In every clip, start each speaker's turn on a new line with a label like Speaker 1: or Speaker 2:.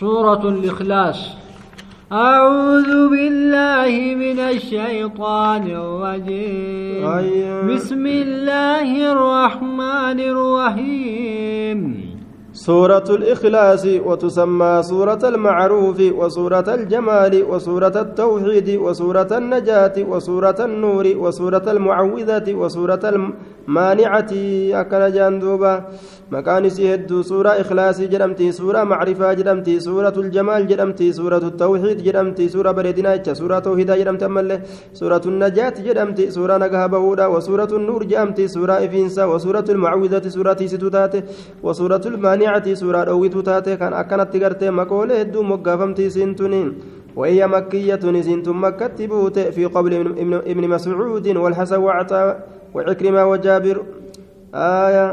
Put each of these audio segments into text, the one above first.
Speaker 1: سورة الإخلاص. أعوذ بالله من الشيطان الرجيم.
Speaker 2: أيوة.
Speaker 1: بسم الله الرحمن الرحيم.
Speaker 2: سورة الإخلاص وتسمى سورة المعروف وسورة الجمال وسورة التوحيد وسورة النجاة وسورة النور وسورة المعوذة وسورة المانعة. جاندوبا مكان سيهد سورة إخلاص جرمتي سورة معرفة جرمتي سورة الجمال جرمتي سورة التوحيد جرمتي سورة بردنا سورة توحيد جرمت سورة النجاة جرمتي سورة وسورة النور جرمتي سورة وسورة المعوذة سورة ستوتات وسورة المانعة سورة أويتو تاتي كان أكنت تغرتي مقولة هدو مقافمتي سنتنين وهي مكية سنت مكة بوت في قبل ابن مسعود والحسن وعطاء وعكرمة وجابر آية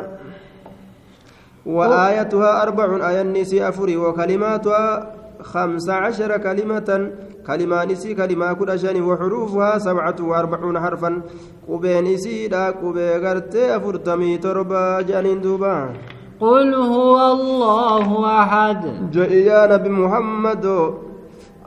Speaker 2: وآيتها أربع آية النسي أفري وكلماتها خمس عشر كلمة كلمة نسي كلمة كل شان وحروفها سبعة وأربعون حرفا قبي نسي لا قبي غرتي أفرتمي تربا جانين دوبا
Speaker 1: قل هو الله أحد.
Speaker 2: جئي يا نبي محمد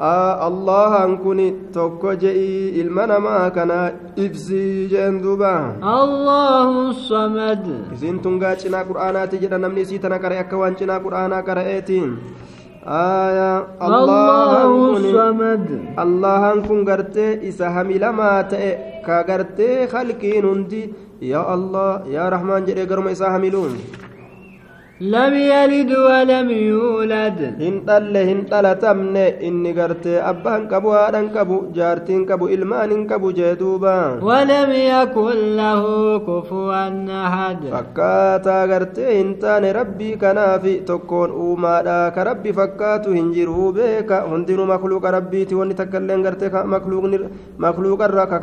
Speaker 2: آه الله أنكني توك جئي المنا ما كان إفزي
Speaker 1: جندوبا الله
Speaker 2: الصمد. إذن تنقى قرآن تجد نمني سيتنا كرأي أكوان جنا قرآن كرأيتين آية الله الصمد. الله أنكم قرتي إسا حميل ما تأي كا قرتي خلقين يا الله يا رحمن جري قرم إسا حميلون.
Speaker 1: لم يلد ولم يولد
Speaker 2: hin dhalle hin dhalatamne inni gartee abbaa hin qabu haadha hin qabu jaartii hin qabu ilmaan hin qabu jee duuba
Speaker 1: ولم يكن له كفوا أحد
Speaker 2: fakkaataa gartee hin taane rabbii kanaafi tokkoon uumaadha ka rabbi fakkaatu hin jiruu beeka hundinuu makluuqa rabbiiti wanni takka illee gartee makluuqarra ka